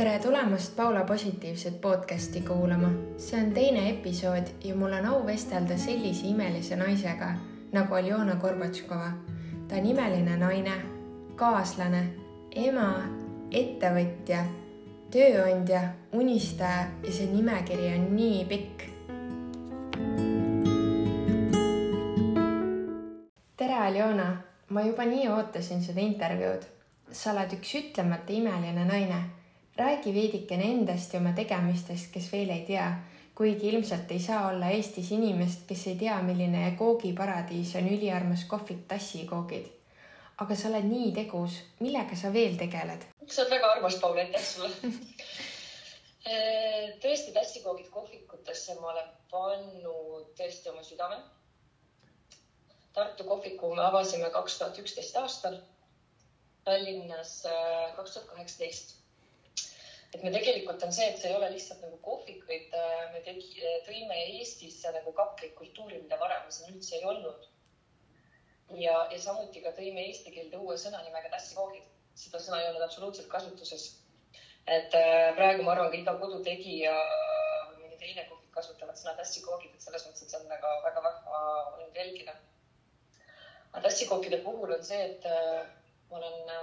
tere tulemast Paula positiivset podcasti kuulama. see on teine episood ja mul on au vestelda sellise imelise naisega nagu Aljona Gorbatškova. ta on imeline naine, kaaslane, ema, ettevõtja, tööandja, unistaja ja see nimekiri on nii pikk. tere, Aljona, ma juba nii ootasin seda intervjuud. sa oled üks ütlemata imeline naine räägi veidikene endast ja oma tegemistest, kes veel ei tea, kuigi ilmselt ei saa olla Eestis inimest, kes ei tea, milline koogiparadiis on üliarmas kohvik Tassikoogid. aga sa oled nii tegus, millega sa veel tegeled? sa oled väga armas, Paul, aitäh sulle tõesti, tassikoogid kohvikutesse ma olen pannud tõesti oma südame. Tartu kohviku me avasime kaks tuhat üksteist aastal, Tallinnas äh, kaks tuhat kaheksateist et me tegelikult on see, et see ei ole lihtsalt nagu kohvik, vaid äh, me tegi, tõime Eestisse nagu kaklikkultuuri, mida varem siin üldse ei olnud. ja, ja samuti ka tõime eesti keelde uue sõna nimega tassikoogid. seda sõna ei olnud absoluutselt kasutuses. et äh, praegu ma arvan, ka iga kodutegija või mõni teine kohvik kasutavad sõna tassikoogid, et selles mõttes, et see on väga, väga vahva olnud jälgida. aga tassikookide puhul on see, et äh, ma olen,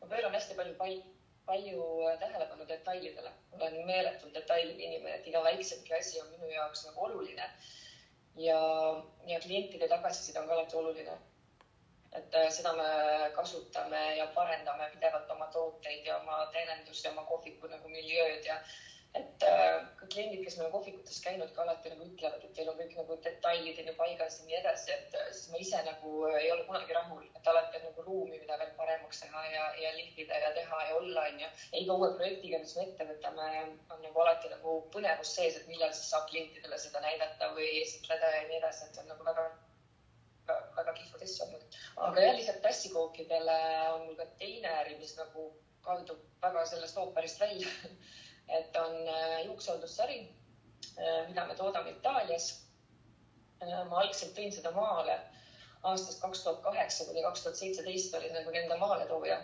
ma pööran hästi palju palli palju äh, tähelepanu detailidele. olen meeletult detailide inimene, et iga väiksemgi asi on minu jaoks nagu oluline. ja, ja klientide tagasiside on ka alati oluline. et äh, seda me kasutame ja parendame pidevalt oma tooteid ja oma teenindust ja oma kohviku nagu miljööd ja et äh, ka kliendid, kes meil on kohvikutes käinud, ka alati nagu ütlevad, et teil on kõik nagu detailid on ju paigas ja nii edasi, et äh, siis ma ise nagu ei ole kunagi rahul, et alati on nagu ruumi, mida veel paremaks teha ja, ja lihvida ja teha ja olla, onju. ja iga uue projektiga, mis me ette võtame, on nagu alati nagu põnevus sees, et millal siis saab klientidele seda näidata või esitleda ja nii edasi, et see on nagu väga väga kihvt asja olnud. aga jah, lisaks tassikookidele on mul ka teine äri, mis nagu kaldub väga sellest ooperist välja et on äh, juuksehaldussari, äh, mida me toodame Itaalias. Äh, ma algselt tõin seda maale aastast kaks tuhat kaheksa kuni kaks tuhat seitseteist olin nagu nende maaletooja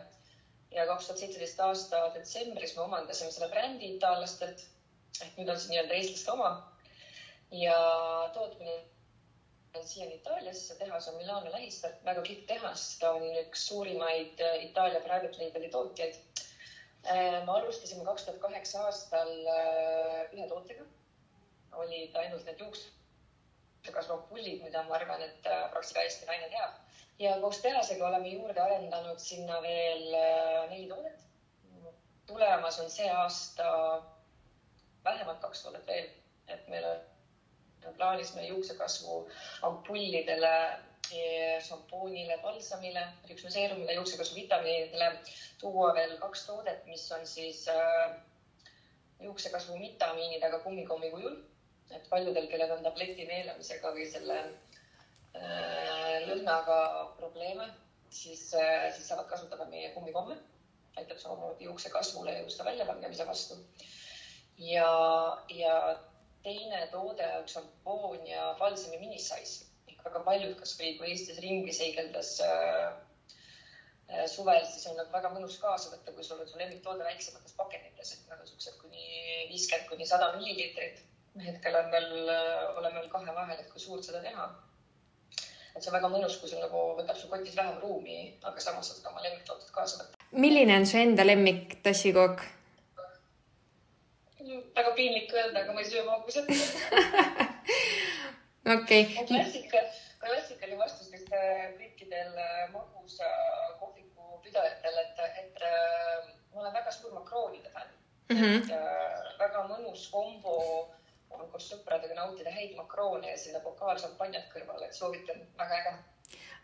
ja kaks tuhat seitseteist aasta detsembris me omandasime selle brändi itaallastelt ehk nüüd on see nii-öelda eestlaste oma. ja tootmine on siiani Itaalias, see tehas on Milano lähistel, väga kihvt tehas, ta on üks suurimaid Itaalia private label'i tootjaid me alustasime kaks tuhat kaheksa aastal äh, ühe tootega, olid ainult need juuksekasvupullid, mida ma arvan, et äh, praktiliselt Eesti naine teab. ja koos tehasega oleme juurde arendanud sinna veel neli toodet. tulemas on see aasta vähemalt kaks toodet veel, et meil on plaanis meie juuksekasvu ampullidele šampoonile, palsamile, riksuseerumile, juuksekasvu vitamiinidele tuua veel kaks toodet, mis on siis äh, juuksekasvu vitamiinidega kummikommi kujul. et paljudel, kellel on tableti neelamisega või selle äh, lõhnaga probleeme, siis äh,, siis saavad kasutada meie kummikomme. aitab samamoodi juuksekasvule ja juuste väljalangemise vastu. ja, ja teine toode on šampoon ja palsami minisais väga paljud, kasvõi kui Eestis ringi seigeldes äh, äh, suvel, siis on nagu väga mõnus kaasa võtta, kui sul on su lemmiktoode väiksemates pakendites, et nad on siuksed kuni viiskümmend kuni sada milliliitrit. hetkel on veel, äh, oleme veel kahe vahel, et kui suurt seda teha. et see on väga mõnus, kui sul nagu võtab su kotis vähem ruumi, aga samas saad ka oma lemmiktooted kaasa võtta. milline on su enda lemmik tassikook? väga piinlik öelda, aga ma ei söö magusat okei okay.. klassika, klassikaline vastus vist kõikidel äh, magusa kohviku pidajatel, et, et äh, ma olen väga suur makroonide fänn mm. -hmm. et äh, väga mõnus kombo on koos sõpradega nautida häid makroone ja sinna pokaal šampanjat kõrvale, et soovitan, väga äge.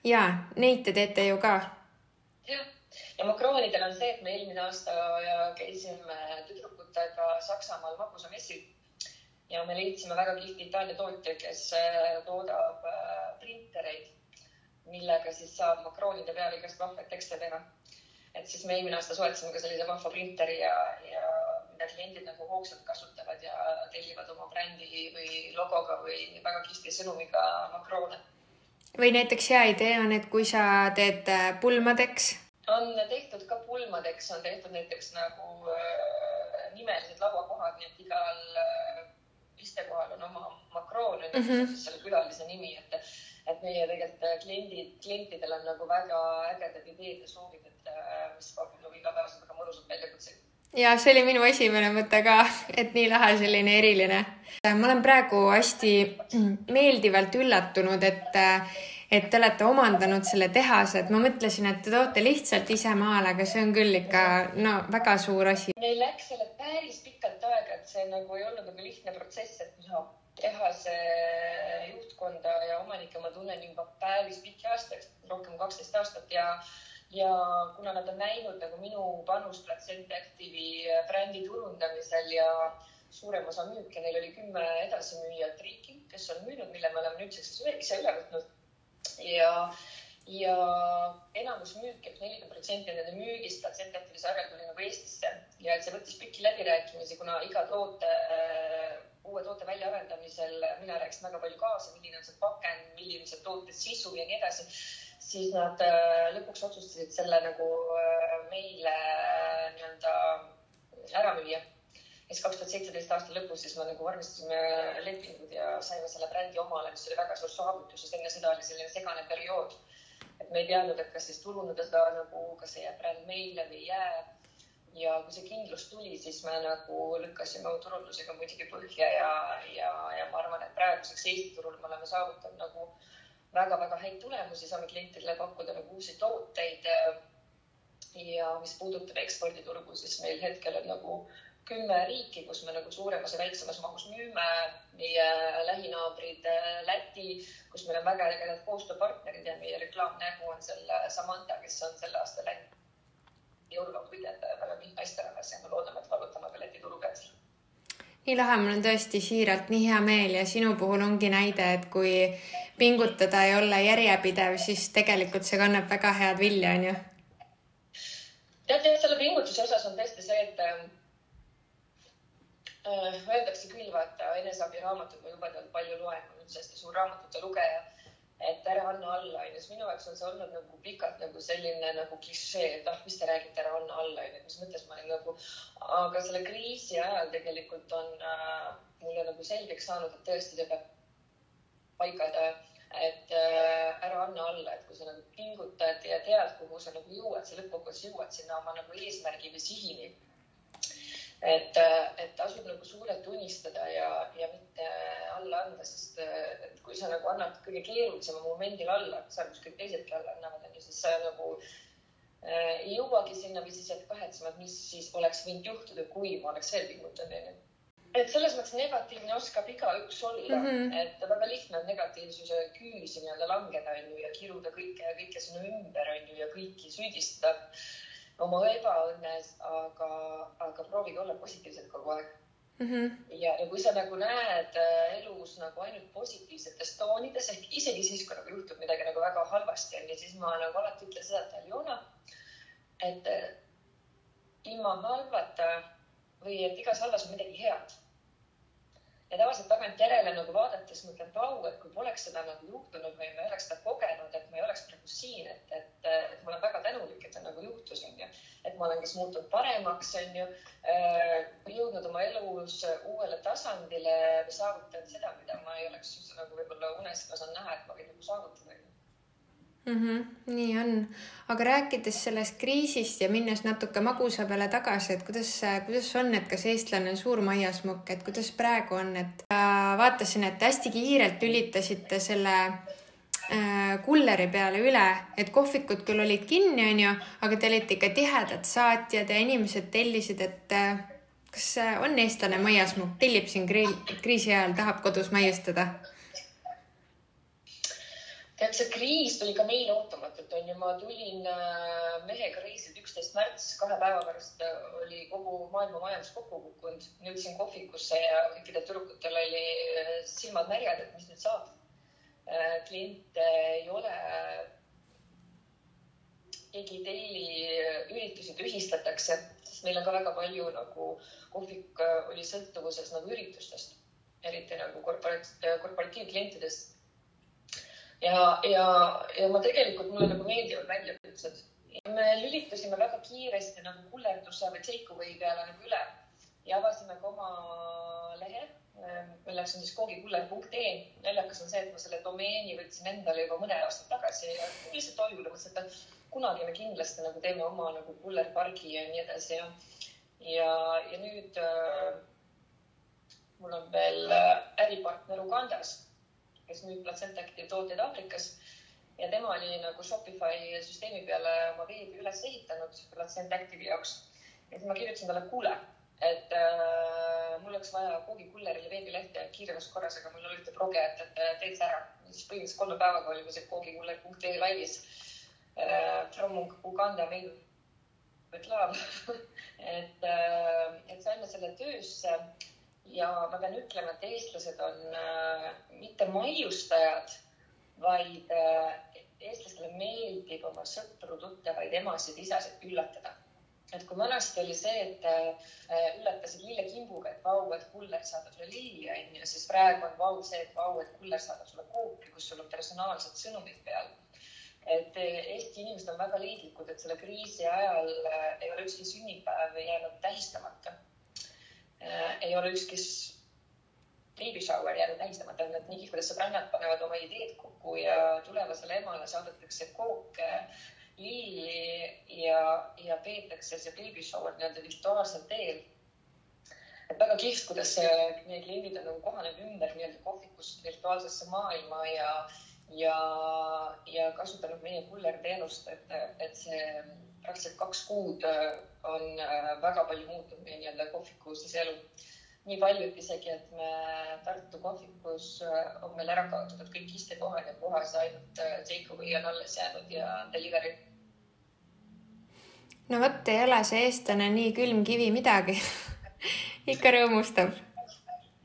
ja neid te teete ju ka. jah, ja makroonidel on see, et me eelmine aasta käisime tüdrukutega Saksamaal magusamessil ja me leidsime väga kihvti Itaalia tootja, kes äh, toodab äh, printereid, millega siis saab makroonide peal igast vahvaid tekste teha. et siis me eelmine aasta soetasime ka sellise vahva printeri ja, ja mida kliendid nagu hoogsalt kasutavad ja tellivad oma brändi või logoga või väga kihvti sõnumiga makroone. või näiteks hea idee on, et kui sa teed äh, pulmadeks. on tehtud ka pulmadeks, on tehtud näiteks nagu äh, nimelised lauakohad, nii et igal äh, istekohal on oma makroon on ju mm -hmm. selle külalise nimi, et, et meie tegelikult kliendid, klientidel on nagu väga ägedad ideed ja soovid, et mis pakub nagu igapäevaselt väga mõnusat väljakutseid ja see oli minu esimene mõte ka, et nii lahe, selline eriline. ma olen praegu hästi meeldivalt üllatunud, et, et te olete omandanud selle tehase, et ma mõtlesin, et te toote lihtsalt ise maale, aga see on küll ikka no väga suur asi. meil läks selle päris pikalt aega, et see nagu ei olnud nagu lihtne protsess, et noh, tehase juhtkonda ja omanikke ma tunnen juba päris pikki aastaid, rohkem kaksteist aastat ja ja kuna nad on näinud nagu minu panust Platsent Active'i brändi turundamisel ja suurem osa müüke, neil oli kümme edasimüüjat riiki, kes on müünud, mille me oleme nüüdseks ise üle võtnud. Ja, ja enamus müüke, nelikümmend protsenti nende müügist Platsent Active'i sarjal tuli nagu Eestisse ja see võttis pikki läbirääkimisi, kuna iga toote uue toote väljaarendamisel mina rääkisin väga palju kaasa, milline on see pakend, milline on see toote sisu ja nii edasi siis nad äh, lõpuks otsustasid selle nagu äh, meile äh, nii-öelda ära müüa. Siis kaks tuhat seitseteist aasta lõpus siis me nagu vormistasime lepingud ja saime selle brändi omale, mis oli väga suur saavutus, sest enne seda oli selline segane periood. et me ei teadnud, et kas siis turundada seda nagu, kas see jääb bränd meile või ei jää. ja kui see kindlus tuli, siis me nagu lükkasime turundusega muidugi põhja ja, ja, ja ma arvan, et praeguseks Eesti turul me oleme saavutanud nagu väga-väga häid tulemusi, saame klientidele pakkuda nagu uusi tooteid. ja mis puudutab eksporditurgu, siis meil hetkel on nagu kümme riiki, kus me nagu suuremas ja väiksemas mahus müüme. meie lähinaabrid Läti, kus meil on väga ägedad koostööpartnerid ja meie reklaamnägu on seal Samantha, kes on selle aasta Läti jõuluvõitjad väga naisterahvas ja me loodame, et vallutame ka Läti turu pealt nii lahe, mul on tõesti siiralt nii hea meel ja sinu puhul ongi näide, et kui pingutada ja olla järjepidev, siis tegelikult see kannab väga head vilja, onju. tead, selle pingutuse osas on tõesti see, et äh, öeldakse küll, vaata eneseabiraamatut ma jubedalt palju loen, ma olen hästi suur raamatute lugeja. Et ära anna alla, onju, siis minu jaoks on see olnud nagu pikalt nagu selline nagu klišee, et ah, mis te räägite, ära anna alla, onju, mis mõttes ma olin nagu, aga selle kriisi ajal tegelikult on äh, mulle nagu selgeks saanud, et tõesti see peab paigad, et äh, ära anna alla, et kui sa nagu pingutad ja tead, kuhu sa nagu jõuad, sa lõppkokkuvõttes jõuad sinna oma nagu eesmärgi või sihini et, et tasub nagu suurelt unistada ja, ja mitte alla anda, sest et kui sa nagu annad kõige keerulisema momendil alla, seal kus kõik teisedki alla annavad, onju, siis sa nagu äh, ei jõuagi sinna või siis jääd kahetsema, et mis siis oleks võinud juhtuda, kui ma oleks veel pingutanud, onju et selles mõttes negatiivne oskab igaüks olla. Mm, -hmm. et väga lihtne on negatiivsuse küüsi nii-öelda langeda, onju, ja kiruda kõike, kõike sinu ümber, onju, ja kõiki süüdistada oma ebaõnnes, aga, aga proovige olla positiivsed kogu aeg mm. -hmm. ja, ja kui sa nagu näed äh, elus nagu ainult positiivsetes toonides ehk isegi siis, kui nagu juhtub midagi nagu väga halvasti onju, siis ma nagu alati ütlen seda, et Aljona, et äh, ilma halvata või et igas halvas on midagi head ja tavaliselt tagantjärele nagu vaadates mõtlen, vau, et kui poleks seda nagu juhtunud või ma ei oleks seda kogenud, et ma ei oleks praegu siin, et, et, et ma olen väga tänulik, et see nagu juhtus, onju. Et ma olen kas muutunud paremaks, onju, äh, jõudnud oma elus uuele tasandile saavutanud seda, mida ma ei oleks nagu võib-olla uneski osanud näha, et ma võin nagu saavutada mm. -hmm, nii on, aga rääkides sellest kriisist ja minnes natuke magusa peale tagasi, et kuidas, kuidas on, et kas eestlane on suur maiasmukk, et kuidas praegu on, et äh, vaatasin, et hästi kiirelt lülitasite selle kulleri peale üle, et kohvikud küll olid kinni, onju, aga te olite ikka tihedad saatjad ja inimesed tellisid, et äh, kas on eestlane maiasmukk, tellib siin kriisi ajal, tahab kodus maiustada tead, see kriis tuli ka meile ootamatult, onju. ma tulin äh, mehega reisilt üksteist märts, kahe päeva pärast äh, oli kogu maailma majandus kokku kukkunud. jõudsin kohvikusse ja kõikidel tüdrukutel oli äh, silmad märjad, et mis nüüd saab. Kliente ei ole. keegi ei telli, üritusi tühistatakse, sest meil on ka väga palju nagu, kohvik oli sõltuvuses nagu üritustest, eriti nagu korporat-, korporatiivklientidest ja, ja, ja ma tegelikult, mulle nagu meeldivad väljakutsed. me lülitusime väga kiiresti nagu kullerduse või take away peale nagu üle ja avasime ka oma lehe, milleks on siis koogikuller.ee. naljakas on see, et ma selle domeeni võtsin endale juba mõned aastad tagasi ja lihtsalt hoiule mõtlesin, et kunagi me kindlasti nagu teeme oma nagu kullerpargi ja nii edasi ja, ja, ja nüüd äh, mul on veel äripartner Ugandas, kes müüb Placenta Active tooteid Aafrikas ja tema oli nagu Shopify süsteemi peale oma veebi üles ehitanud Placenta Active'i jaoks. ja siis ma kirjutasin talle, kuule et äh, mul oleks vaja koogikullerile veebilehte kiiremas korras, aga mul olite progejad, et teed see ära. siis põhimõtteliselt kolme päevaga olime see koogikuller.ee laivis äh, from Uganda meil reklaam et äh,, et saime selle töösse ja ma pean ütlema, et eestlased on äh, mitte maiustajad, vaid äh, eestlastele meeldib oma sõpru, tuttavaid, emasid, isasid üllatada et kui vanasti oli see, et äh, üllatasid lillekimbuga, et vau, et kuller saadab sulle lilli, onju, siis praegu on vau see, et vau, et kuller saadab sulle koopi, kus sul on personaalsed sõnumid peal. et äh, Eesti inimesed on väga liidlikud, et selle kriisi ajal äh, ei ole ükski sünnipäev jäänud tähistamata. ei ole ükski baby shower jäänud tähistamata, et nii, kuidas sõbrannad panevad oma ideed kokku ja tulevasele emale saadetakse kook lilli ja, ja peetakse see baby shower nii-öelda virtuaalsel teel. et väga kihvt, kuidas meie kliendid on nagu kohanenud ümber nii-öelda kohvikust virtuaalsesse maailma ja, ja, ja kasutanud meie kullerteenust, et, et see praktiliselt kaks kuud on väga palju muutunud meie nii-öelda kohviku siseelu nii palju, et isegi, et me Tartu kohvikus on meil ära kaotatud kõik istekohad ja puhas ainult take away on alles jäänud ja delivery no vot, ei ole see eestlane nii külm kivi midagi ikka rõõmustab.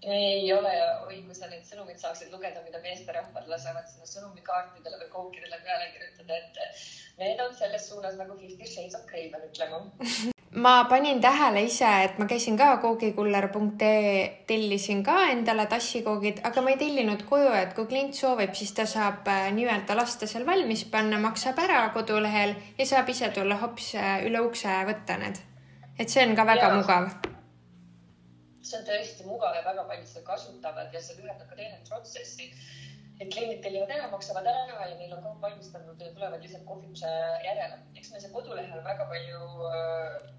ei ole oi, kui sa neid sõnumeid saaksid lugeda, mida meesterahvad lasevad sinna sõnumikaartidele või kookidele peale kirjutada, et need on selles suunas nagu Fifty Shades of Grey pean ütlema ma panin tähele ise, et ma käisin ka koogikuller.ee, tellisin ka endale tassikoogid, aga ma ei tellinud koju, et kui klient soovib, siis ta saab äh, nii-öelda lasta seal valmis panna, maksab ära kodulehel ja saab ise tulla hops äh, üle ukse võtta need. et see on ka väga ja. mugav. see on tõesti mugav ja väga paljud seda kasutavad ja see lühendab ka teine protsessi et kliendid tellivad ära, maksavad ära ja neil on kaup valmistatud ja tulevad lihtsalt kohvikuse järele. eks me see kodulehel väga palju äh,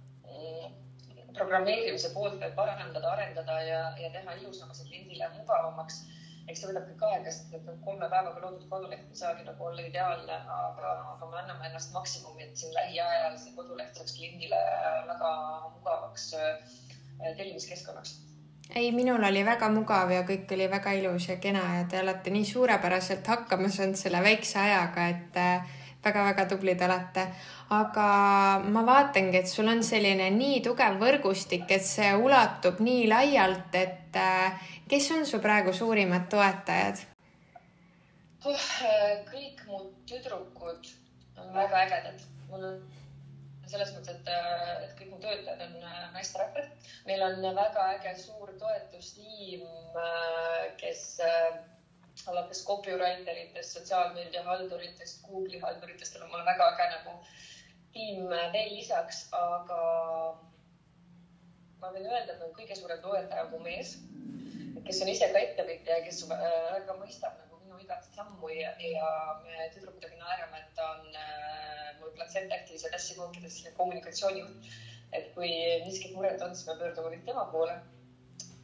programmeerimise poolt veel parandada, arendada ja, ja teha ilusamaks ja kliendile mugavamaks. eks see võtab kõik aega, sest et kolme päevaga loodud koduleht ei saagi nagu olla ideaalne, aga, aga me anname ennast maksimumi, et siin lähiajal see koduleht saaks kliendile väga mugavaks äh, tellimiskeskkonnaks ei, minul oli väga mugav ja kõik oli väga ilus ja kena ja te olete nii suurepäraselt hakkama saanud selle väikse ajaga, et äh, väga-väga tublid olete. aga ma vaatangi, et sul on selline nii tugev võrgustik, et see ulatub nii laialt, et äh, kes on su praegu suurimad toetajad uh,? kõik mu tüdrukud on väga ägedad. mul on selles mõttes, et, äh, et kõik mu töötajad on äh, naisterahvad. meil on väga äge suur toetustiim, kes alates copywriter itest, sotsiaalmeedia halduritest, Google'i halduritest on mul väga äge nagu tiim veel lisaks, aga ma võin öelda, et nagu kõige suurem toetaja on mu mees, kes on ise ka ettevõtja ja kes äh, väga mõistab nagu minu igat sammu ja, ja me tüdrukutega naerame, et ta on äh, mul ja tassikoonkides kommunikatsioonijuht. et kui miskit muret on, siis me pöördume kõik tema poole.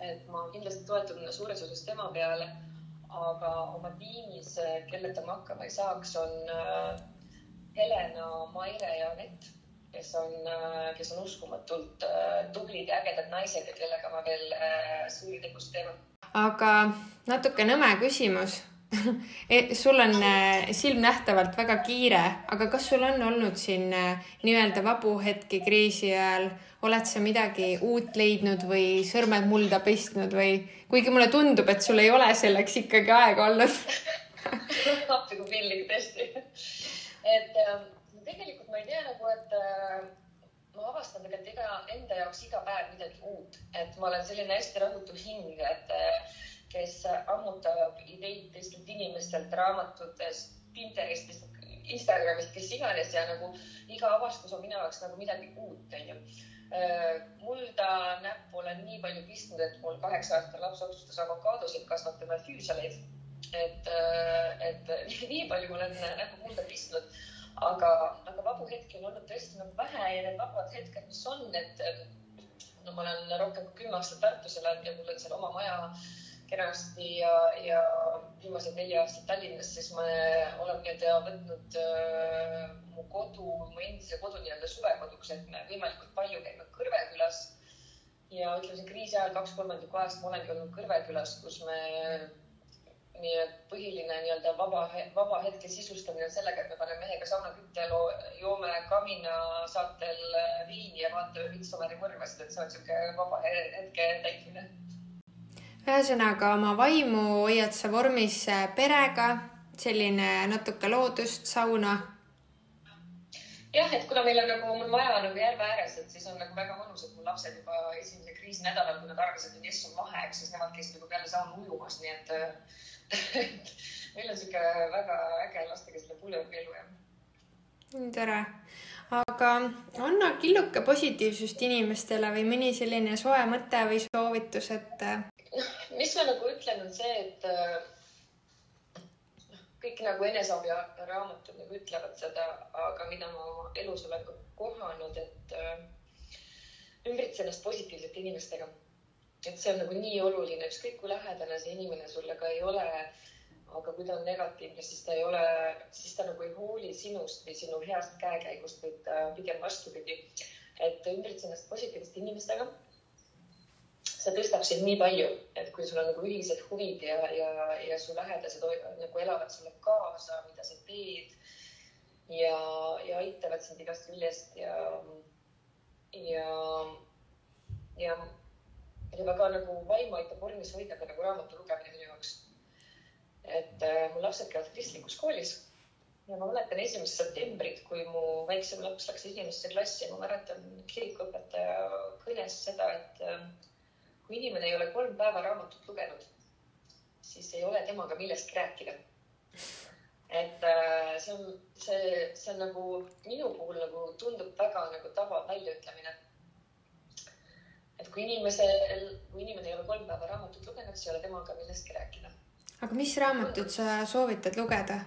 et ma kindlasti toetun suures osas tema peale aga oma tiimis, kelleta ma hakkama ei saaks, on äh, Helena, Maire ja Anett, kes on, äh, kes on uskumatult äh, tublid ja ägedad naised ja kellega ma veel suuri tegusid teen. aga natuke nõme küsimus sul on silmnähtavalt väga kiire, aga kas sul on olnud siin nii-öelda vabu hetki kriisi ajal? Oled sa midagi uut leidnud või sõrmed mulda pistnud või, kuigi mulle tundub, et sul ei ole selleks ikkagi aega olnud. Appi kui pillik tõesti. et äh, tegelikult ma ei tea nagu, et äh, ma avastan tegelikult iga enda jaoks iga päev midagi uut, et ma olen selline hästi rahutu hing, et äh, kes ammutab ideid teistelt inimestelt, raamatutest, Pinterestist, Instagramist, kes iganes ja nagu iga avastus on minu jaoks nagu midagi uut, onju. mulda näppu olen nii palju pistnud, et mul kaheksa aastane laps otsustas avokaadosid kasvatama ja füüsaleid. et, et nii palju olen näppu mulda pistnud, aga, aga vabu hetki on olnud tõesti nagu vähe ja need vabad hetked, mis on, et no ma olen rohkem kui kümme aastat Tartus elanud ja mul on seal oma maja kenasti ja, ja viimased neli aastat Tallinnas, siis ma olen nii-öelda võtnud äh, mu kodu, mu endise kodu nii-öelda suvekoduks, et me võimalikult palju käime Kõrve külas. ja ütleme, see kriisi ajal kaks kolmandikku ajast ma olengi olnud Kõrve külas, kus me nii põhiline nii-öelda vaba, vaba hetke sisustamine on sellega, et me paneme mehega saunakütte, joome kamina saatel viini ja vaatame Midsommari mõrvasid, et see on niisugune vaba hetke täitmine ühesõnaga oma vaimu hoiad sa vormis äh, perega, selline natuke loodust, sauna. jah, et kuna meil on nagu, mul maja nagu järve ääres, et siis on nagu väga mõnus, et mul lapsed juba esimese kriisi nädalal, kui nad arvasid, et jess on vaheaeg, siis nemad käisid nagu peale sauna ujumas, nii et meil on sihuke väga äge lastega selle puljöögielu jah. nii tore aga anna killuke positiivsust inimestele või mõni selline soe mõte või soovitus, et noh, mis ma nagu ütlen, on see, et noh, kõik nagu eneseabi raamatud nagu ütlevad seda, aga mida ma oma elus olen kohanud, et äh, ümbritse ennast positiivsete inimestega. et see on nagu nii oluline, ükskõik kui lähedane see inimene sulle ka ei ole. aga kui ta on negatiivne, siis ta ei ole, siis ta nagu ei hooli sinust või sinu heast käekäigust, vaid pigem vastupidi. et ümbritse ennast positiivsete inimestega see tõstab sind nii palju, et kui sul on nagu ühised huvid ja, ja, ja su lähedased nagu elavad sulle kaasa, mida sa teed ja, ja aitavad sind igast küljest ja, ja, ja, ja väga nagu vaimu aitab vormis hoida ka nagu raamatu lugemine minu jaoks. et äh, mu lapsed käivad kristlikus koolis ja ma mäletan esimest septembrit, kui mu väiksem laps läks esimesse klassi ma mäletan kirikuõpetaja kõnes seda, et äh, kui inimene ei ole kolm päeva raamatut lugenud, siis ei ole temaga millestki rääkida. et äh, see on, see, see on nagu minu puhul nagu tundub väga nagu tava väljaütlemine. et kui inimesel, kui inimene ei ole kolm päeva raamatut lugenud, siis ei ole temaga millestki rääkida. aga mis raamatut sa soovitad lugeda?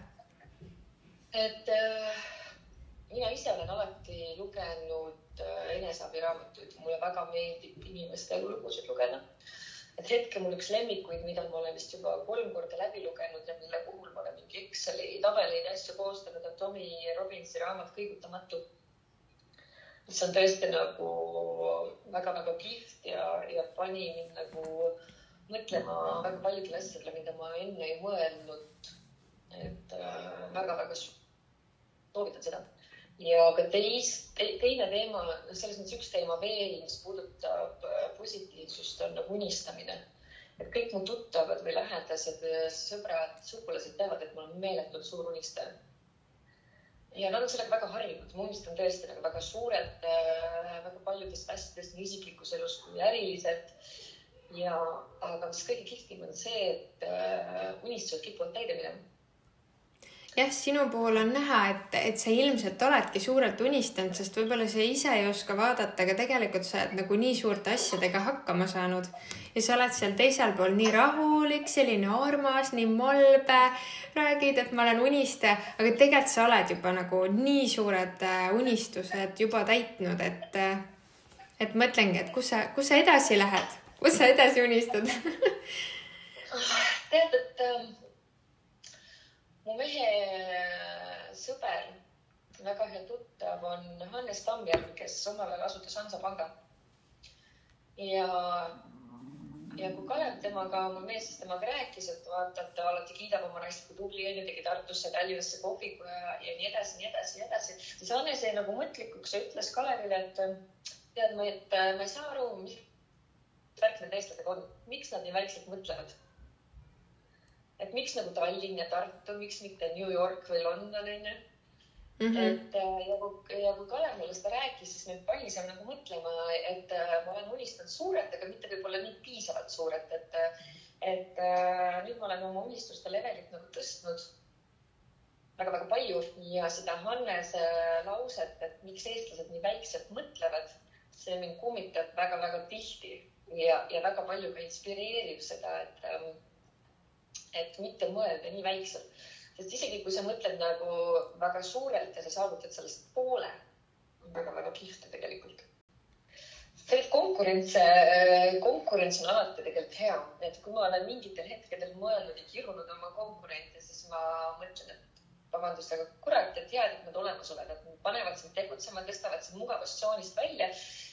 et äh, mina ise olen alati lugenud Äh, eneseabiraamatuid, mulle väga meeldib inimeste elulugusid lugeda. et hetkel mul üks lemmikuid, mida ma olen vist juba kolm korda läbi lugenud ja mille puhul ma olen mingi Exceli tabeleid asju koostanud, on Tommy Robbinsi raamat Kõigutamatu. mis on tõesti nagu väga-väga kihvt ja, ja pani mind nagu mõtlema väga paljudele asjadele, mida ma enne ei mõelnud. et väga-väga äh, soovitan seda ja ka teist te,, teine teema, selles mõttes üks teema veel, mis puudutab äh, positiivsust, on nagu unistamine. et kõik mu tuttavad või lähedased, äh, sõbrad, sugulased teavad, et ma olen meeletult suur unistaja. ja nad on sellega väga harjunud, ma unistan tõesti nagu väga suurelt äh,, väga paljudest asjadest nii isiklikus elus kui äriliselt. ja, aga mis kõige kihvtim on see, et unistused kipuvad täide minema jah, sinu puhul on näha, et, et sa ilmselt oledki suurelt unistanud, sest võib-olla sa ise ei oska vaadata, aga tegelikult sa oled nagu nii suurte asjadega hakkama saanud. Ja sa oled seal teisel pool nii rahulik, selline armas, nii molbe, räägid, et ma olen unistaja, aga tegelikult sa oled juba nagu nii suured äh, unistused juba täitnud, et, äh, et mõtlengi, et kus sa, kus sa edasi lähed, kus sa edasi unistad? Tead, et ähm, mu mehe sõber, väga hea tuttav on Hannes Tammjärv, kes omal ajal asutas Hansapanga. ja, ja kui Kalev temaga, mu mees temaga rääkis, et vaata, et ta alati kiidab oma naist, kui tubli on ja tegi Tartusse, Tallinnasse kohviku ja, ja nii edasi, nii edasi, nii edasi, siis Hannes jäi nagu mõtlikuks ja ütles Kalevile, et tead, ma, et ma ei saa aru, mis värk need eestlasega on, miks nad nii väikselt mõtlevad et miks nagu Tallinn ja Tartu, miks mitte New York või London onju. Mm -hmm. et äh, ja kui, ja kui Kalev mulle seda rääkis, siis mind pani seal nagu mõtlema, et äh, ma olen unistanud suurelt, aga mitte võib-olla nii piisavalt suurelt, et, et äh, nüüd ma olen oma unistuste levelit nagu tõstnud. väga-väga palju ja seda Hannese lauset, et miks eestlased nii väikselt mõtlevad, see mind kummitab väga-väga tihti ja, ja väga palju ka inspireerib seda, et, ähm, et mitte mõelda nii väikselt, sest isegi kui sa mõtled nagu väga suurelt ja sa saavutad sellest poole, on väga-väga kihvt tegelikult. Tegelikult konkurents, konkurents on alati tegelikult hea, et kui ma olen mingitel hetkedel mõelnud ja kirunud oma konkurente, siis ma mõtlen, et vabandust, aga kurat, et hea, et nad olemas olevad, et panevad sind tegutsema, tõstavad sind mugavustsoonist välja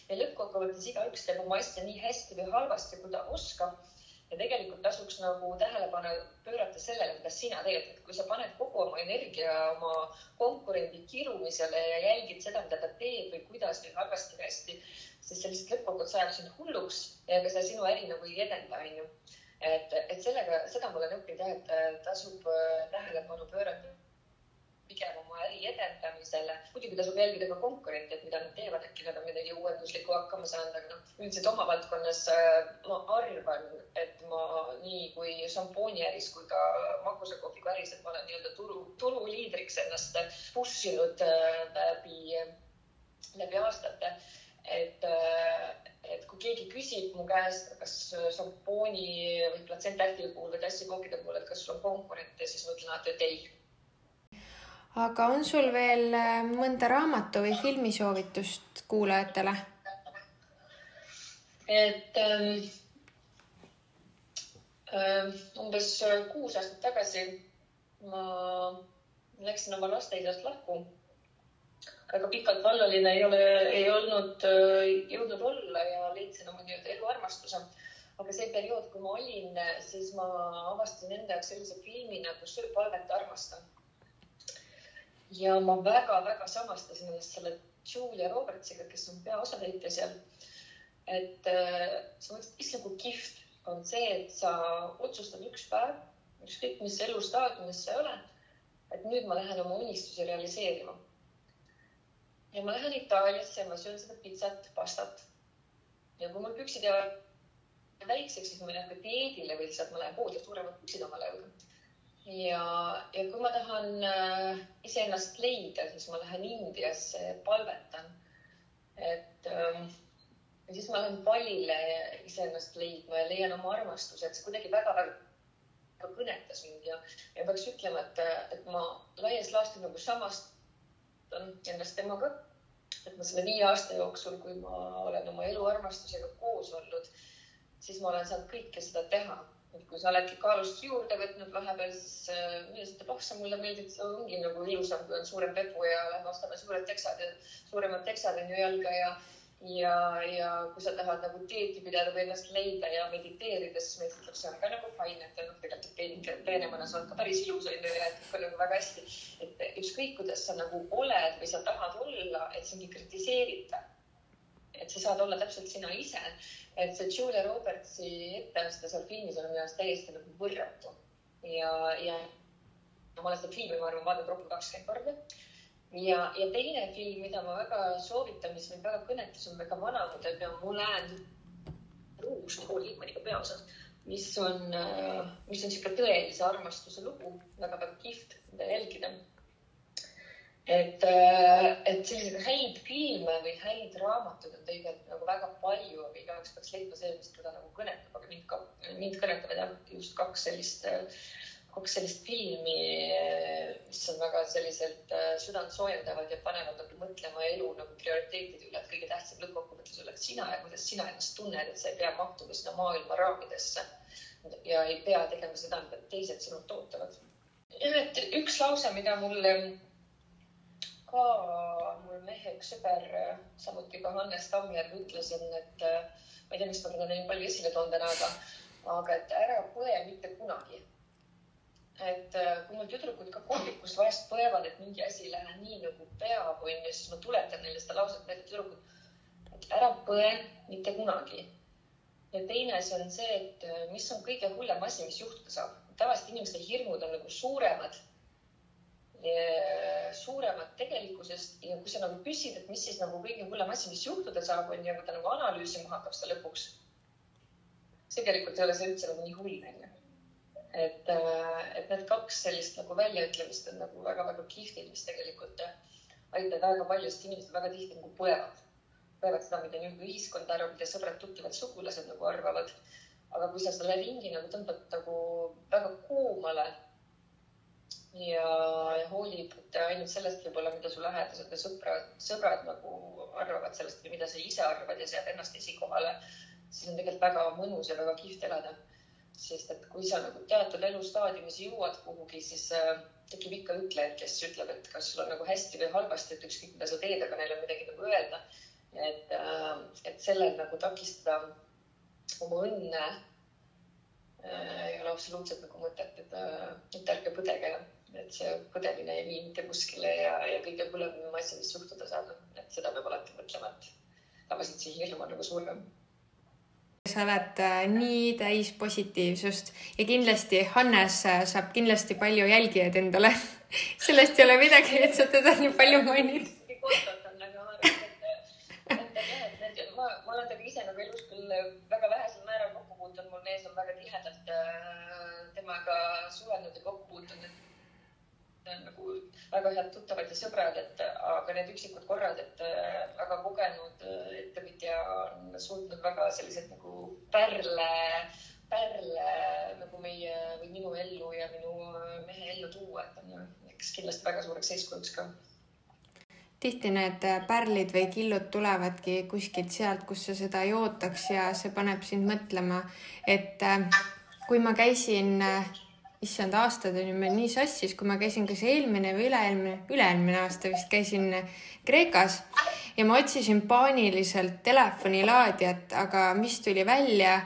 ja lõppkokkuvõttes igaüks teeb oma asja nii hästi või halvasti, kui ta oskab. Ja tegelikult tasuks nagu tähelepanu pöörata sellele, mida sina teed, et kui sa paned kogu oma energia oma konkurendi kirumisele ja jälgid seda, mida ta teeb või kuidas või halvasti või hästi, siis see lihtsalt lõppkokkuvõttes ajab sind hulluks ja ega see sinu äri nagu ei edenda, onju. et, et sellega, seda ma olen õppinud jah, et tasub äh, tähelepanu pöörata pigem oma äri edendamisele. muidugi tasub jälgida ka konkurente, et mida nad teevad, äkki nad on midagi uuenduslikku hakkama saanud, aga noh, üldiselt oma valdkonnas äh, ma arvan, et ma nii kui šampooniäris kui ka magusakohviga äris, et ma olen nii-öelda turu, turuliidriks ennast push inud äh, läbi, läbi aastate. et, äh, et kui keegi küsib mu käest, kas šampooni või platsentähti puhul või tassikookide puhul, et kas sul on konkurente, siis ma ütlen alati, et ei aga on sul veel äh, mõnda raamatu või filmi soovitust kuulajatele? et ähm, ähm, umbes kuus aastat tagasi ma läksin oma lasteaiast lahku. väga pikalt vallaline ei ole, ei olnud äh, jõudnud olla ja leidsin oma nii-öelda eluarmastuse. aga see periood, kui ma olin, siis ma avastasin enda jaoks sellise filmi nagu Söö palvet armastan ja ma väga-väga samastasin ennast selle Julia Robertsiga, kes on peaosatäitja seal. et sa mõtlesid, issand kui kihvt on see, et sa otsustad üks päev, ükskõik mis elustaadiumis sa ei ole, et nüüd ma lähen oma unistusi realiseerima. ja ma lähen Itaaliasse ja ma söön seda pitsat, pastat. ja kui mul püksid jäävad väikseks, siis ma lähen ka dieedile või lihtsalt ma lähen poodi ja suuremad püksid omale õuda ja, ja kui ma tahan äh, iseennast leida, siis ma lähen Indiasse, palvetan. et ähm, ja siis ma lähen pallile iseennast leidma ja leian oma armastuse, et see kuidagi väga-väga kõnetas mind ja, ja peaks ütlema, et, et ma laias laastus nagu samastan ennast temaga. et ma selle viie aasta jooksul, kui ma olen oma eluarmastusega koos olnud, siis ma olen saanud kõike seda teha et kui sa oledki kaalust juurde võtnud vahepeal, siis äh, minu arust ütleb, oh sa mulle meeldid, see ongi nagu ilusam, kui on suurem pepu ja lähme ostame suured teksad ja suuremad teksad on ju jalga ja ja, ja kui sa tahad nagu dieeti pidada või ennast leida ja mediteerida, siis ütleb, see on ka nagu fine, et noh, tegelikult sa oled ka päris ilus on ju ja et on nagu väga hästi. et ükskõik, kuidas sa nagu oled või sa tahad olla, et sind ei kritiseerita. Et sa saad olla täpselt sina ise. Et see Julia Robertsi etteaste seal filmis on minu arust täiesti nagu võrratu. Ja, ja ma olen seda filmi, ma arvan, vaadanud rohkem kakskümmend korda. ja, ja teine film, mida ma väga soovitan, mis mind väga kõnetas, on väga vana mudel ja Moulin Rouge, Nicole Kidmaniga peaosas, mis on, mis on niisugune tõelise armastuse lugu väga,, väga-väga kihvt, mida jälgida et, äh, et selliseid häid filme või häid raamatuid on tegelikult nagu väga palju, aga igaüks peaks leidma see, mis teda nagu kõnetab, aga mind ka, mind kõnetavad jah, just kaks sellist, kaks sellist filmi, mis on väga selliselt äh, südant soojendavad ja panevad nagu mõtlema elu nagu prioriteetide üle, et kõige tähtsam lõppkokkuvõttes oleks sina ja kuidas sina ennast tunned, et sa ei pea mahtuma sinna maailma raamidesse ja ei pea tegema seda, mida teised sinult ootavad. jah, et üks lause, mida mulle ka mul mehe üks sõber, samuti ka Hannes Tammjärv ütlesin, et äh, ma ei tea, miks ma teda nii palju esile toon täna, aga, aga et ära põe mitte kunagi. et äh, kui mul tüdrukud ka kohvikus vahest põevad, et mingi asi ei lähe nii nagu peab, onju, siis ma tuletan neile seda lauset meelde, tüdrukud, et ära põe mitte kunagi. ja teine asi on see, et äh, mis on kõige hullem asi, mis juhtuda saab. tavaliselt inimeste hirmud on nagu suuremad suuremat tegelikkusest ja kui sa nagu küsid, et mis siis nagu kõige hullem asi, mis juhtuda saab, on ju, kui ta nagu analüüsima hakkab seda lõpuks. tegelikult ei ole see üldse nagu nii hull, onju. et, et need kaks sellist nagu väljaütlemist on nagu väga-väga kihvtid, mis tegelikult aitavad väga paljust inimesed väga tihti nagu põevad, põevad seda, mida nagu ühiskond arvab, mida sõbrad-tuttavad, sugulased nagu arvavad. aga kui sa selle ringi nagu tõmbad nagu väga koomale ja, hoolib ainult sellest võib-olla, mida su lähedased ja sõbrad, sõbrad nagu arvavad sellest või mida sa ise arvad ja sead ennast esikohale, siis on tegelikult väga mõnus ja väga kihvt elada. sest et kui sa nagu teatud elustaadiumis jõuad kuhugi, siis äh, tekib ikka ütlejaid, kes ütleb, et kas sul on nagu hästi või halvasti, et ükskõik mida sa teed, aga neil on midagi nagu öelda. et äh,, et sellel nagu takistada oma õnne äh, ei ole absoluutselt nagu mõtet, et, äh, et ärge põdege et see põdemine ei vii mitte kuskile ja, ja kõige hullem asi, mis juhtuda saab, et seda peab alati mõtlema, et tavaliselt see hirm on nagu suurem sa oled äh, nii täis positiivsust ja kindlasti Hannes äh, saab kindlasti palju jälgijaid endale sellest ei ole midagi, et sa teda nii palju mainid. ma, ma olen temaga ise nagu elus küll väga vähesel määral kokku puutunud, mul mees on väga tihedalt äh, temaga suhelnud ja kokku puutunud, et nagu väga head tuttavad ja sõbrad, et aga need üksikud korrad, et äh, väga kogenud äh, ettevõtja on suutnud väga selliseid nagu pärle, pärle nagu meie või minu ellu ja minu äh, mehe ellu tuua, et on eks kindlasti väga suureks eeskujuks ka. Tihti need pärlid või killud tulevadki kuskilt sealt, kus sa seda ei ootaks ja see paneb sind mõtlema, et kui ma käisin issand, aastad on ju meil nii sassis, kui ma käisin kas eelmine või üle-eelmine, üle-eelmine aasta vist käisin Kreekas ja ma otsisin paaniliselt telefonilaadijat, aga mis tuli välja,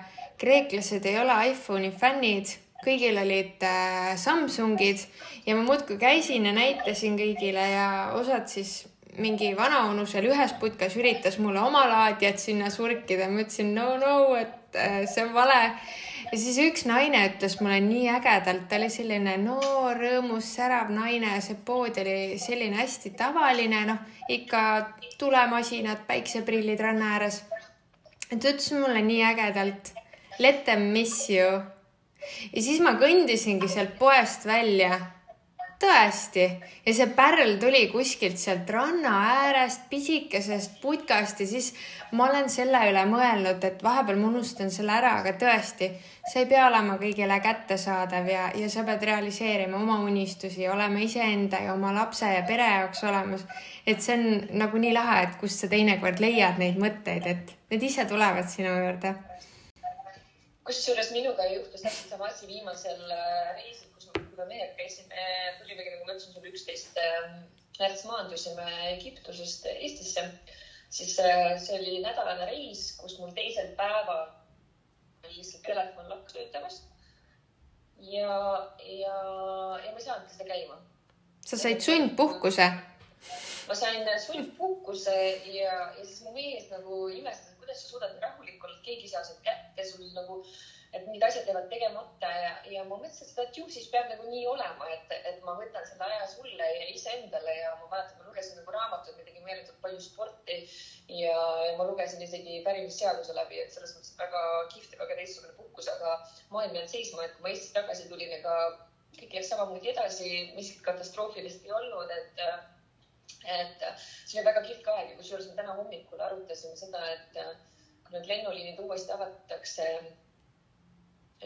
kreeklased ei ole iPhone'i fännid, kõigil olid äh, Samsungid ja ma muudkui käisin ja näitasin kõigile ja osad siis mingi vanaonu seal ühes putkas üritas mulle oma laadijat sinna surkida, ma ütlesin no, no, et äh, see on vale ja siis üks naine ütles mulle nii ägedalt, ta oli selline noor, rõõmus, särav naine, see pood oli selline hästi tavaline, noh ikka tulemasinad, päikseprillid ranna ääres. ta ütles mulle nii ägedalt, let them miss you. ja siis ma kõndisingi sealt poest välja tõesti, ja see pärl tuli kuskilt sealt ranna äärest, pisikesest putkast ja siis ma olen selle üle mõelnud, et vahepeal ma unustan selle ära, aga tõesti, sa ei pea olema kõigile kättesaadav ja, ja sa pead realiseerima oma unistusi, olema iseenda ja oma lapse ja pere jaoks olemas. et see on nagu nii lahe, et kust sa teinekord leiad neid mõtteid, et need ise tulevad sinu juurde. kusjuures minuga juhtus täpselt sama asi viimasel reisil kui me mehega käisime, tulime, nagu ma ütlesin sulle, üksteist märts ähm, maandusime Egiptusest Eestisse, siis äh, see oli nädalane reis, kus mul teisel päeval lihtsalt telefon lakkas töötamast. ja, ja, ja ma ei saanudki seda käima. sa said sundpuhkuse? ma sain sundpuhkuse ja, ja siis mu mees nagu imestas, et kuidas sa suudad rahulikult, keegi ei saa sind kätte, sul nagu et mingid asjad jäävad tegemata ja, ja ma mõtlesin seda, et ju siis peab nagu nii olema, et, et ma võtan selle aja sulle ja iseendale ja ma mäletan, ma lugesin nagu raamatut, ma tegin meeletult palju sporti ja, ja ma lugesin isegi pärimisseaduse läbi, et selles mõttes väga kihvt ja väga teistsugune puhkus, aga maailm jäänud seisma, et kui ma Eestist tagasi tulin, ega kõik läks samamoodi edasi, miskit katastroofilist ei olnud, et et see oli väga kihvt aeg ja kusjuures me täna hommikul arutasime seda, et kui need lennuliinid uuesti avatakse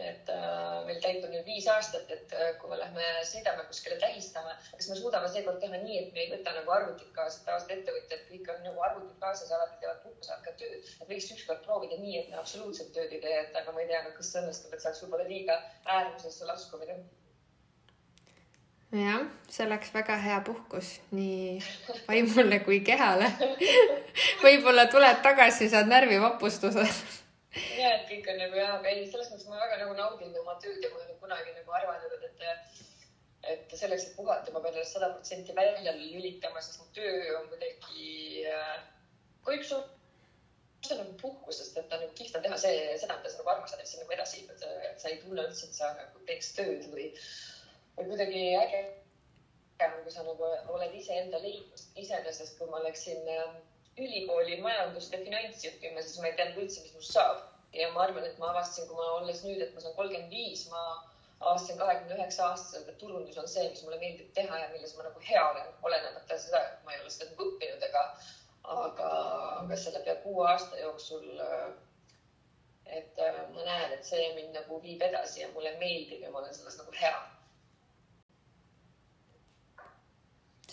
et äh, meil täitub nüüd viis aastat, et äh, kui me lähme sõidame kuskile tähistama, kas me suudame seekord teha nii, et me ei võta nagu arvutit kaasa, tavaliselt ettevõtjad kõik on nagu arvutid kaasas, alati teevad puhkusel ka tööd, et võiks ükskord proovida nii, et me absoluutselt tööd ei tee, et aga ma ei tea, kas see õnnestub, et see oleks võib-olla liiga äärmusesse laskumine. Jah, see oleks väga hea puhkus nii vaimule kui kehale. Võib-olla tuled tagasi, saad närvivapustuse ja, et kõik on nagu jaa, aga ei, selles mõttes ma väga nagu naudin oma tööd ja ma ei ole kunagi nagu arvanud, et, et selleks, et puhata, ma pean ennast sada protsenti välja lülitama, sest mu töö on kuidagi äh,, kui üks see on nagu puhkus, sest et on nagu kihvt on teha see, seda, mida sa nagu armastad, et sa nagu edasi hüppad, et sa ei tunne üldse, et sa nagu teeks tööd või, või kuidagi äge kui sa nagu oled iseenda leidnud. iseenesest, kui ma läksin äh, ülikooli majandust ja finantsi õppima, siis ma ei teadnud üldse, mis must saab. ja ma arvan, et ma avastasin, kui ma olles nüüd, et ma saan kolmkümmend viis, ma aastasin kahekümne üheksa aastaselt, et turundus on see, mis mulle meeldib teha ja milles ma nagu hea olen, olenemata seda, et ma ei ole seda nagu õppinud ega, aga, aga selle pea kuue aasta jooksul. et ma näen, et see mind nagu viib edasi ja mulle meeldib ja ma olen selles nagu hea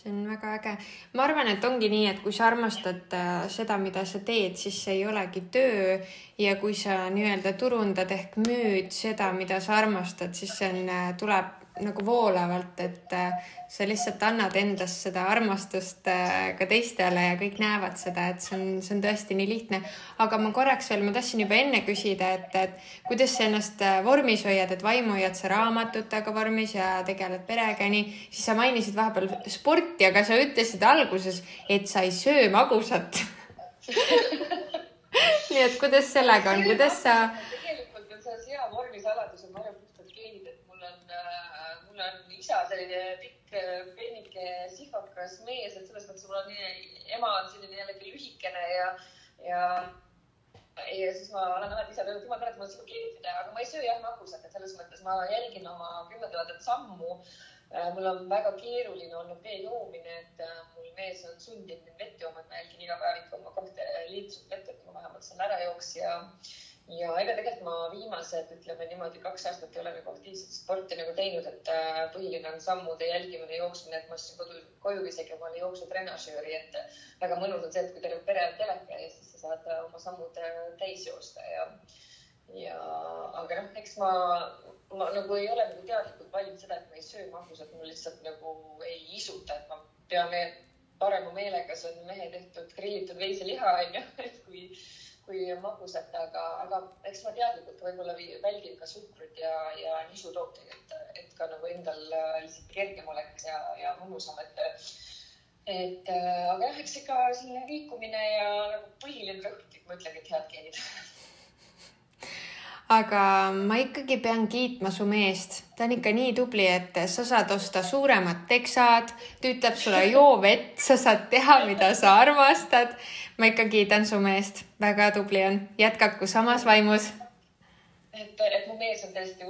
see on väga äge. ma arvan, et ongi nii, et kui sa armastad äh, seda, mida sa teed, siis see ei olegi töö ja kui sa nii-öelda turundad ehk müüd seda, mida sa armastad, siis see on, äh, tuleb nagu voolavalt, et äh, sa lihtsalt annad endast seda armastust äh, ka teistele ja kõik näevad seda, et see on, see on tõesti nii lihtne. aga ma korraks veel, ma tahtsin juba enne küsida, et, et kuidas sa ennast äh, vormis hoiad, et vaimu hoiad sa raamatutega vormis ja tegeled perega ja nii, siis sa mainisid vahepeal sporti, aga sa ütlesid alguses, et sa ei söö magusat. Nii et kuidas sellega on, kuidas sa isa selline pikk, peenike, sihvakas mees, et selles mõttes mul on ema on selline jällegi lühikene ja, ja ja siis ma olen alati ise öelnud, jumal tänatud, ma sinuga kinnitada, aga ma ei söö jah magusat, et selles mõttes ma jälgin oma kümme tuhandet sammu. Äh, mul on väga keeruline olnud vee joomine, et äh, mul mees on sundinud mind vett jooma, et ma jälgin iga päev ikka oma kahte liitrit vett, et ma vähemalt saan ära jooksja ja ega tegelikult ma viimased, ütleme niimoodi, kaks aastat ei ole nagu aktiivset sporti nagu teinud, et äh, põhiline on sammude jälgimine, jooksmine, et ma ostsin kodu, koju isegi omale jooksutrenažööri, et väga mõnus on see, et kui terve pere on teleka ees, siis sa saad äh, oma sammud äh, täis joosta ja, ja aga noh, eks ma, ma nagu ei ole nagu teadlikult valinud seda, et ma ei söö magusat, mul lihtsalt nagu ei isuta, et ma pean parema meelega, see on mehe tehtud grillitud veiseliha onju, et kui kui magusat, aga, aga eks ma teadlikult võib-olla väldin ka suhkrut ja, ja nisutooteid, et, et ka nagu endal äh, lihtsalt kergem oleks ja, ja mõnusam, et et äh, aga jah, eks ikka selline liikumine ja nagu põhiline rõhk, ma ütlengi, et head geenid aga ma ikkagi pean kiitma su meest, ta on ikka nii tubli, et sa saad osta suuremad teksad, ta ütleb sulle joo vett, sa saad teha, mida sa armastad. Ma ikka kiidan su meest, väga tubli on, jätkaku samas vaimus. et, et mu mees on tõesti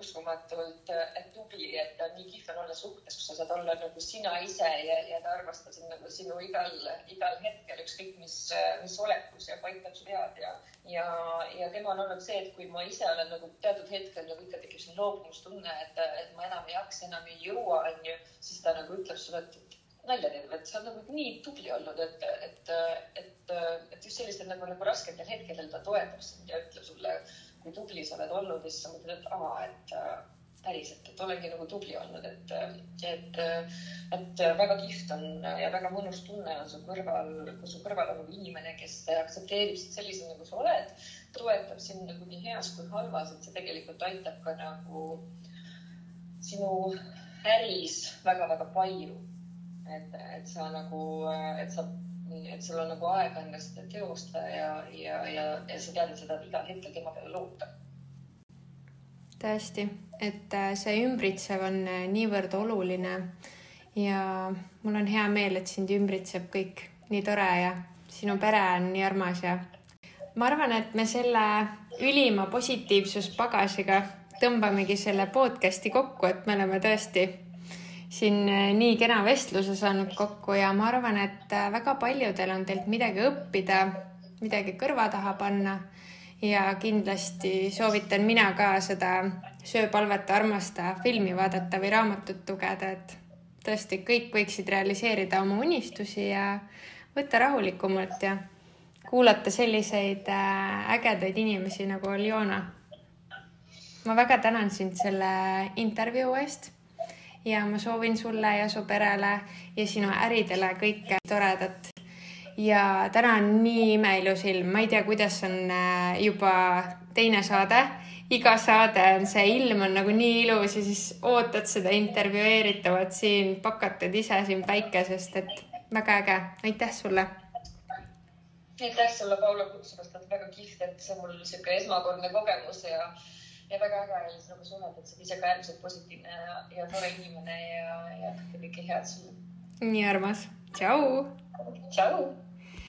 uskumatult tubli, et nii kihvt on olla suhtes, kus sa saad olla nagu sina ise ja, ja ta armastab sind nagu sinu igal, igal hetkel, ükskõik mis, mis olekus ja paikneb su head ja, ja, ja tema on olnud see, et kui ma ise olen nagu teatud hetkel nagu ikka tekib selline loobumustunne, et, et ma enam ei jaksa, enam ei jõua, onju, siis ta nagu ütleb sulle, et nalja teed, et sa oled nagu nii tubli olnud, et, et, et, et just sellistel nagu, nagu rasketel hetkedel ta toetab sind ja ütleb sulle kui tubli sa oled olnud ja siis sa mõtled, et aa, et päriselt, et olengi nagu tubli olnud, et, et, et väga kihvt on ja väga mõnus tunne on su kõrval, kui su kõrval on nagu inimene, kes aktsepteerib sind sellisena, nagu sa oled, toetab sind nagu nii heas kui halvas, et see tegelikult aitab ka nagu sinu äris väga-väga palju. Et, et sa nagu, et sa et sul on nagu aega ennast teosta ja, ja, ja, ja sa tead et igal hetkel tema peale loota. tõesti, et äh, see ümbritsev on äh, niivõrd oluline ja mul on hea meel, et sind ümbritseb kõik nii tore ja sinu pere on nii armas ja ma arvan, et me selle ülima positiivsuspagasiga tõmbamegi selle podcast'i kokku, et me oleme tõesti siin äh, nii kena vestluse saanud kokku ja ma arvan, et äh, väga paljudel on teilt midagi õppida, midagi kõrva taha panna. ja kindlasti soovitan mina ka seda Söö, palveta, armasta filmi vaadata või raamatut lugeda, et tõesti kõik võiksid realiseerida oma unistusi ja võtta rahulikumalt ja kuulata selliseid äh, ägedaid inimesi nagu Aljona. ma väga tänan sind selle intervjuu eest ja ma soovin sulle ja su perele ja sinu äridele kõike toredat. ja täna on nii imeilus ilm, ma ei tea, kuidas on äh, juba teine saade. iga saade on see ilm on nagu nii ilus ja siis ootad seda intervjueeritavat siin, pakatad ise siin päikesest, et väga äge, aitäh sulle aitäh sulle, Paula, kutsumast, et väga kihvt, et see on mul niisugune esmakordne kogemus ja ja väga äge oli sinuga suhelda, et sa oled ise ka äärmiselt positiivne ja, ja tore inimene ja, ja kõike head sulle. nii armas, tšau. tšau